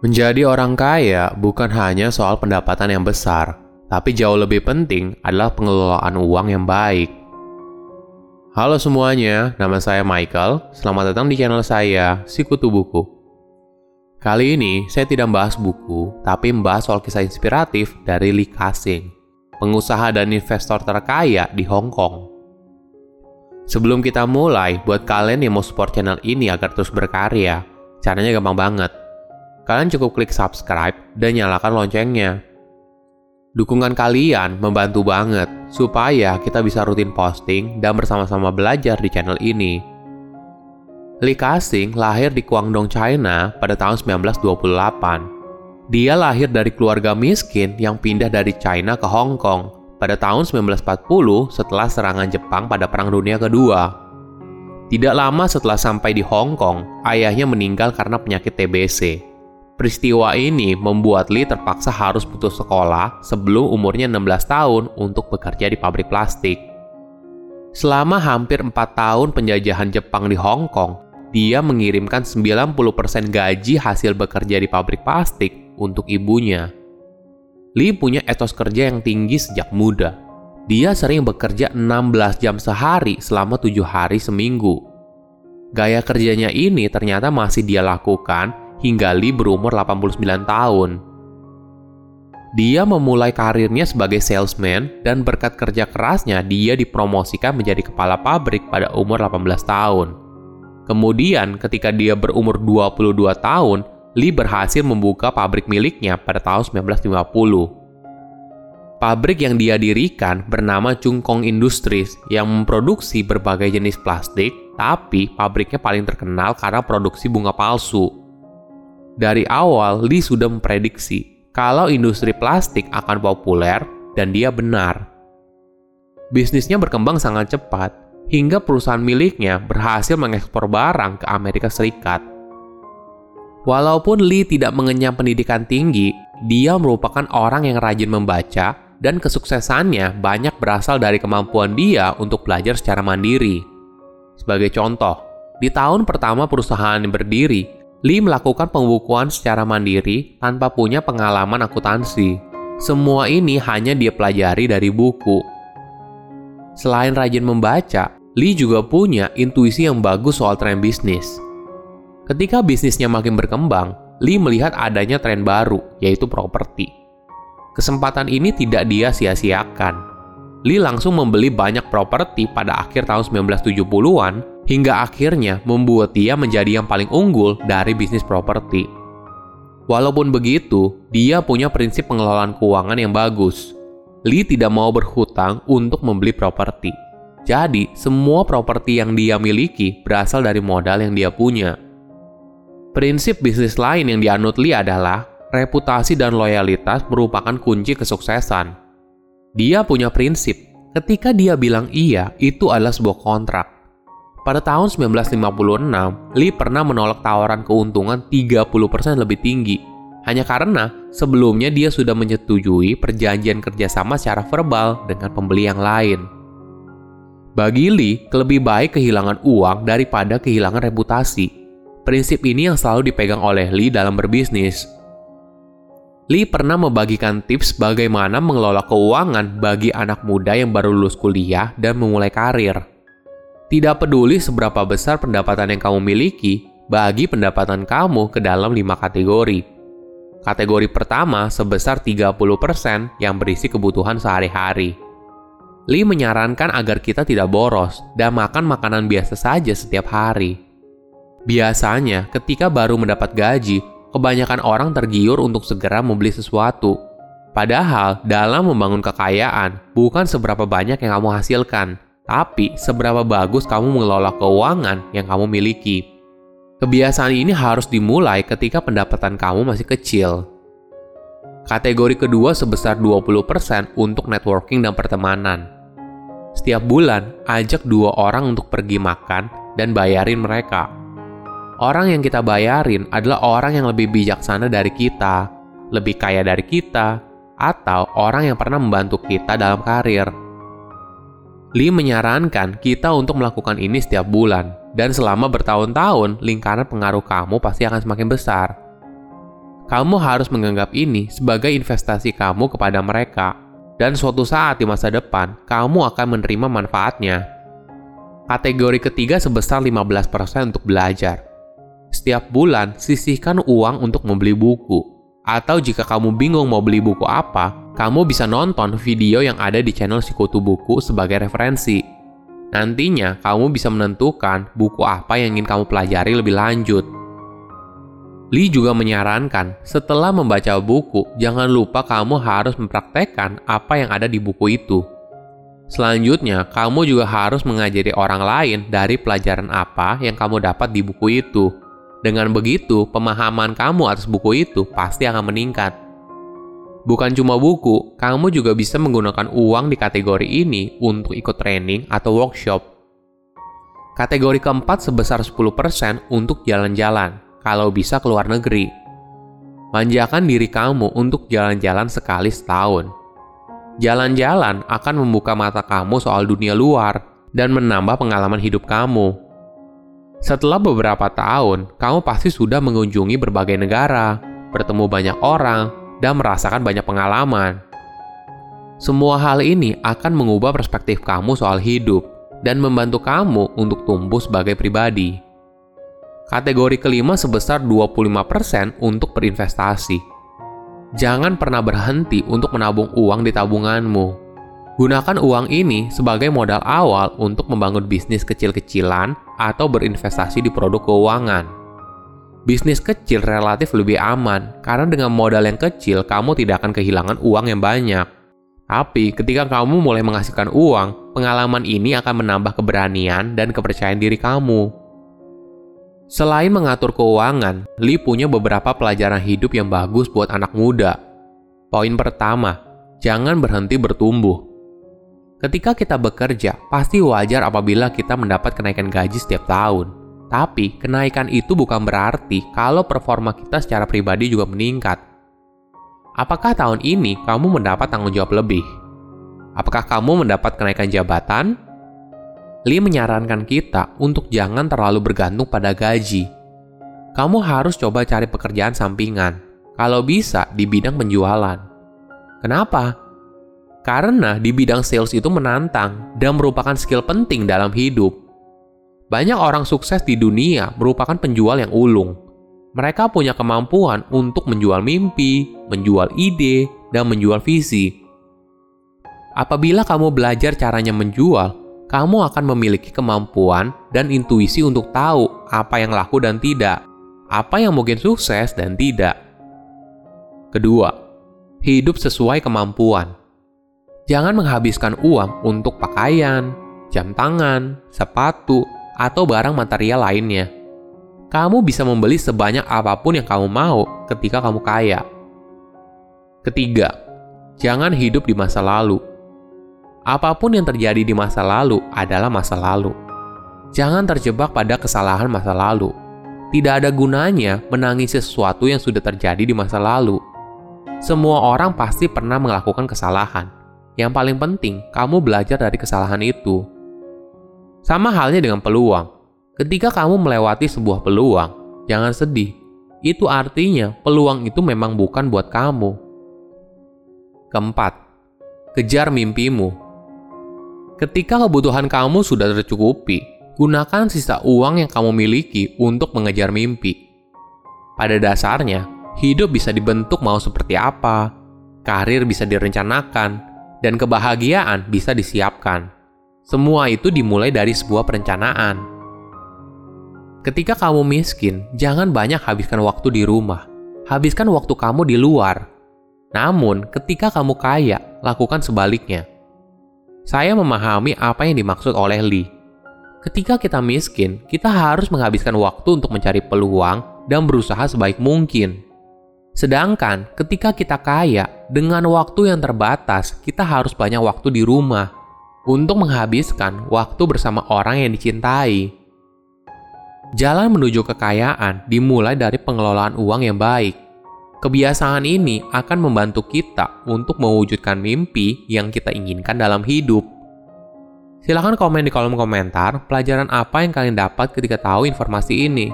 Menjadi orang kaya bukan hanya soal pendapatan yang besar, tapi jauh lebih penting adalah pengelolaan uang yang baik. Halo semuanya, nama saya Michael. Selamat datang di channel saya, Sikutu Buku. Kali ini saya tidak membahas buku, tapi membahas soal kisah inspiratif dari Lee Ka-sing, pengusaha dan investor terkaya di Hong Kong. Sebelum kita mulai, buat kalian yang mau support channel ini agar terus berkarya, caranya gampang banget kalian cukup klik subscribe dan nyalakan loncengnya. Dukungan kalian membantu banget supaya kita bisa rutin posting dan bersama-sama belajar di channel ini. Li Ka-sing lahir di Guangdong, China pada tahun 1928. Dia lahir dari keluarga miskin yang pindah dari China ke Hong Kong pada tahun 1940 setelah serangan Jepang pada Perang Dunia Kedua. Tidak lama setelah sampai di Hong Kong, ayahnya meninggal karena penyakit TBC. Peristiwa ini membuat Lee terpaksa harus putus sekolah sebelum umurnya 16 tahun untuk bekerja di pabrik plastik. Selama hampir 4 tahun penjajahan Jepang di Hong Kong, dia mengirimkan 90% gaji hasil bekerja di pabrik plastik untuk ibunya. Lee punya etos kerja yang tinggi sejak muda. Dia sering bekerja 16 jam sehari selama 7 hari seminggu. Gaya kerjanya ini ternyata masih dia lakukan hingga Lee berumur 89 tahun. Dia memulai karirnya sebagai salesman dan berkat kerja kerasnya dia dipromosikan menjadi kepala pabrik pada umur 18 tahun. Kemudian ketika dia berumur 22 tahun, Lee berhasil membuka pabrik miliknya pada tahun 1950. Pabrik yang dia dirikan bernama Chungkong Industries yang memproduksi berbagai jenis plastik, tapi pabriknya paling terkenal karena produksi bunga palsu. Dari awal, Lee sudah memprediksi kalau industri plastik akan populer dan dia benar. Bisnisnya berkembang sangat cepat, hingga perusahaan miliknya berhasil mengekspor barang ke Amerika Serikat. Walaupun Lee tidak mengenyam pendidikan tinggi, dia merupakan orang yang rajin membaca dan kesuksesannya banyak berasal dari kemampuan dia untuk belajar secara mandiri. Sebagai contoh, di tahun pertama perusahaan berdiri, Lee melakukan pembukuan secara mandiri tanpa punya pengalaman akuntansi. Semua ini hanya dia pelajari dari buku. Selain rajin membaca, Lee juga punya intuisi yang bagus soal tren bisnis. Ketika bisnisnya makin berkembang, Lee melihat adanya tren baru, yaitu properti. Kesempatan ini tidak dia sia-siakan. Lee langsung membeli banyak properti pada akhir tahun 1970-an hingga akhirnya membuat dia menjadi yang paling unggul dari bisnis properti. Walaupun begitu, dia punya prinsip pengelolaan keuangan yang bagus. Lee tidak mau berhutang untuk membeli properti. Jadi, semua properti yang dia miliki berasal dari modal yang dia punya. Prinsip bisnis lain yang dianut Lee adalah reputasi dan loyalitas merupakan kunci kesuksesan. Dia punya prinsip, ketika dia bilang iya, itu adalah sebuah kontrak. Pada tahun 1956, Lee pernah menolak tawaran keuntungan 30% lebih tinggi hanya karena sebelumnya dia sudah menyetujui perjanjian kerjasama secara verbal dengan pembeli yang lain. Bagi Lee, lebih baik kehilangan uang daripada kehilangan reputasi. Prinsip ini yang selalu dipegang oleh Lee dalam berbisnis. Lee pernah membagikan tips bagaimana mengelola keuangan bagi anak muda yang baru lulus kuliah dan memulai karir. Tidak peduli seberapa besar pendapatan yang kamu miliki, bagi pendapatan kamu ke dalam lima kategori. Kategori pertama sebesar 30% yang berisi kebutuhan sehari-hari. Lee menyarankan agar kita tidak boros dan makan makanan biasa saja setiap hari. Biasanya, ketika baru mendapat gaji, kebanyakan orang tergiur untuk segera membeli sesuatu. Padahal, dalam membangun kekayaan, bukan seberapa banyak yang kamu hasilkan, tapi seberapa bagus kamu mengelola keuangan yang kamu miliki. Kebiasaan ini harus dimulai ketika pendapatan kamu masih kecil. Kategori kedua sebesar 20% untuk networking dan pertemanan. Setiap bulan, ajak dua orang untuk pergi makan dan bayarin mereka. Orang yang kita bayarin adalah orang yang lebih bijaksana dari kita, lebih kaya dari kita, atau orang yang pernah membantu kita dalam karir. Lee menyarankan kita untuk melakukan ini setiap bulan, dan selama bertahun-tahun, lingkaran pengaruh kamu pasti akan semakin besar. kamu harus menganggap ini sebagai investasi kamu kepada mereka. Dan suatu saat di masa depan, kamu akan menerima manfaatnya. Kategori ketiga sebesar 15% untuk belajar. Setiap bulan, sisihkan uang untuk membeli buku. Atau jika kamu bingung mau beli buku apa, kamu bisa nonton video yang ada di channel Sikutu Buku sebagai referensi. Nantinya, kamu bisa menentukan buku apa yang ingin kamu pelajari lebih lanjut. Lee juga menyarankan, setelah membaca buku, jangan lupa kamu harus mempraktekkan apa yang ada di buku itu. Selanjutnya, kamu juga harus mengajari orang lain dari pelajaran apa yang kamu dapat di buku itu. Dengan begitu, pemahaman kamu atas buku itu pasti akan meningkat. Bukan cuma buku, kamu juga bisa menggunakan uang di kategori ini untuk ikut training atau workshop. Kategori keempat sebesar 10% untuk jalan-jalan kalau bisa keluar negeri. Manjakan diri kamu untuk jalan-jalan sekali setahun. Jalan-jalan akan membuka mata kamu soal dunia luar dan menambah pengalaman hidup kamu. Setelah beberapa tahun, kamu pasti sudah mengunjungi berbagai negara, bertemu banyak orang, dan merasakan banyak pengalaman. Semua hal ini akan mengubah perspektif kamu soal hidup dan membantu kamu untuk tumbuh sebagai pribadi. Kategori kelima sebesar 25% untuk berinvestasi. Jangan pernah berhenti untuk menabung uang di tabunganmu. Gunakan uang ini sebagai modal awal untuk membangun bisnis kecil-kecilan atau berinvestasi di produk keuangan. Bisnis kecil relatif lebih aman karena dengan modal yang kecil kamu tidak akan kehilangan uang yang banyak. Tapi ketika kamu mulai menghasilkan uang, pengalaman ini akan menambah keberanian dan kepercayaan diri kamu. Selain mengatur keuangan, Lee punya beberapa pelajaran hidup yang bagus buat anak muda. Poin pertama, jangan berhenti bertumbuh. Ketika kita bekerja, pasti wajar apabila kita mendapat kenaikan gaji setiap tahun. Tapi, kenaikan itu bukan berarti kalau performa kita secara pribadi juga meningkat. Apakah tahun ini kamu mendapat tanggung jawab lebih? Apakah kamu mendapat kenaikan jabatan, Lee menyarankan kita untuk jangan terlalu bergantung pada gaji. Kamu harus coba cari pekerjaan sampingan, kalau bisa di bidang penjualan. Kenapa? Karena di bidang sales itu menantang dan merupakan skill penting dalam hidup. Banyak orang sukses di dunia merupakan penjual yang ulung. Mereka punya kemampuan untuk menjual mimpi, menjual ide, dan menjual visi. Apabila kamu belajar caranya menjual, kamu akan memiliki kemampuan dan intuisi untuk tahu apa yang laku dan tidak, apa yang mungkin sukses dan tidak. Kedua, hidup sesuai kemampuan. Jangan menghabiskan uang untuk pakaian, jam tangan, sepatu, atau barang material lainnya. Kamu bisa membeli sebanyak apa pun yang kamu mau ketika kamu kaya. Ketiga, jangan hidup di masa lalu Apa pun yang terjadi di masa lalu adalah masa lalu. Jangan terjebak pada kesalahan masa lalu. Tidak ada gunanya menangisi sesuatu yang sudah terjadi di masa lalu. Semua orang pasti pernah melakukan kesalahan. Yang paling penting, kamu belajar dari kesalahan itu. Sama halnya dengan peluang. Ketika kamu melewati sebuah peluang, jangan sedih. Itu artinya peluang itu memang bukan buat kamu. Keempat, kejar mimpimu. Ketika kebutuhan kamu sudah tercukupi, gunakan sisa uang yang kamu miliki untuk mengejar mimpi. Pada dasarnya, hidup bisa dibentuk mau seperti apa, karir bisa direncanakan, dan kebahagiaan bisa disiapkan. Semua itu dimulai dari sebuah perencanaan. Ketika kamu miskin, jangan banyak habiskan waktu di rumah. Habiskan waktu kamu di luar. Namun, ketika kamu kaya, lakukan sebaliknya saya memahami apa yang dimaksud oleh Lee. Ketika kita miskin, kita harus menghabiskan waktu untuk mencari peluang dan berusaha sebaik mungkin. Sedangkan ketika kita kaya, dengan waktu yang terbatas, kita harus banyak waktu di rumah untuk menghabiskan waktu bersama orang yang dicintai. Jalan menuju kekayaan dimulai dari pengelolaan uang yang baik. Kebiasaan ini akan membantu kita untuk mewujudkan mimpi yang kita inginkan dalam hidup. Silahkan komen di kolom komentar pelajaran apa yang kalian dapat ketika tahu informasi ini.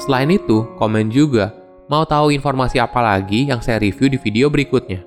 Selain itu, komen juga Mau tahu informasi apa lagi yang saya review di video berikutnya?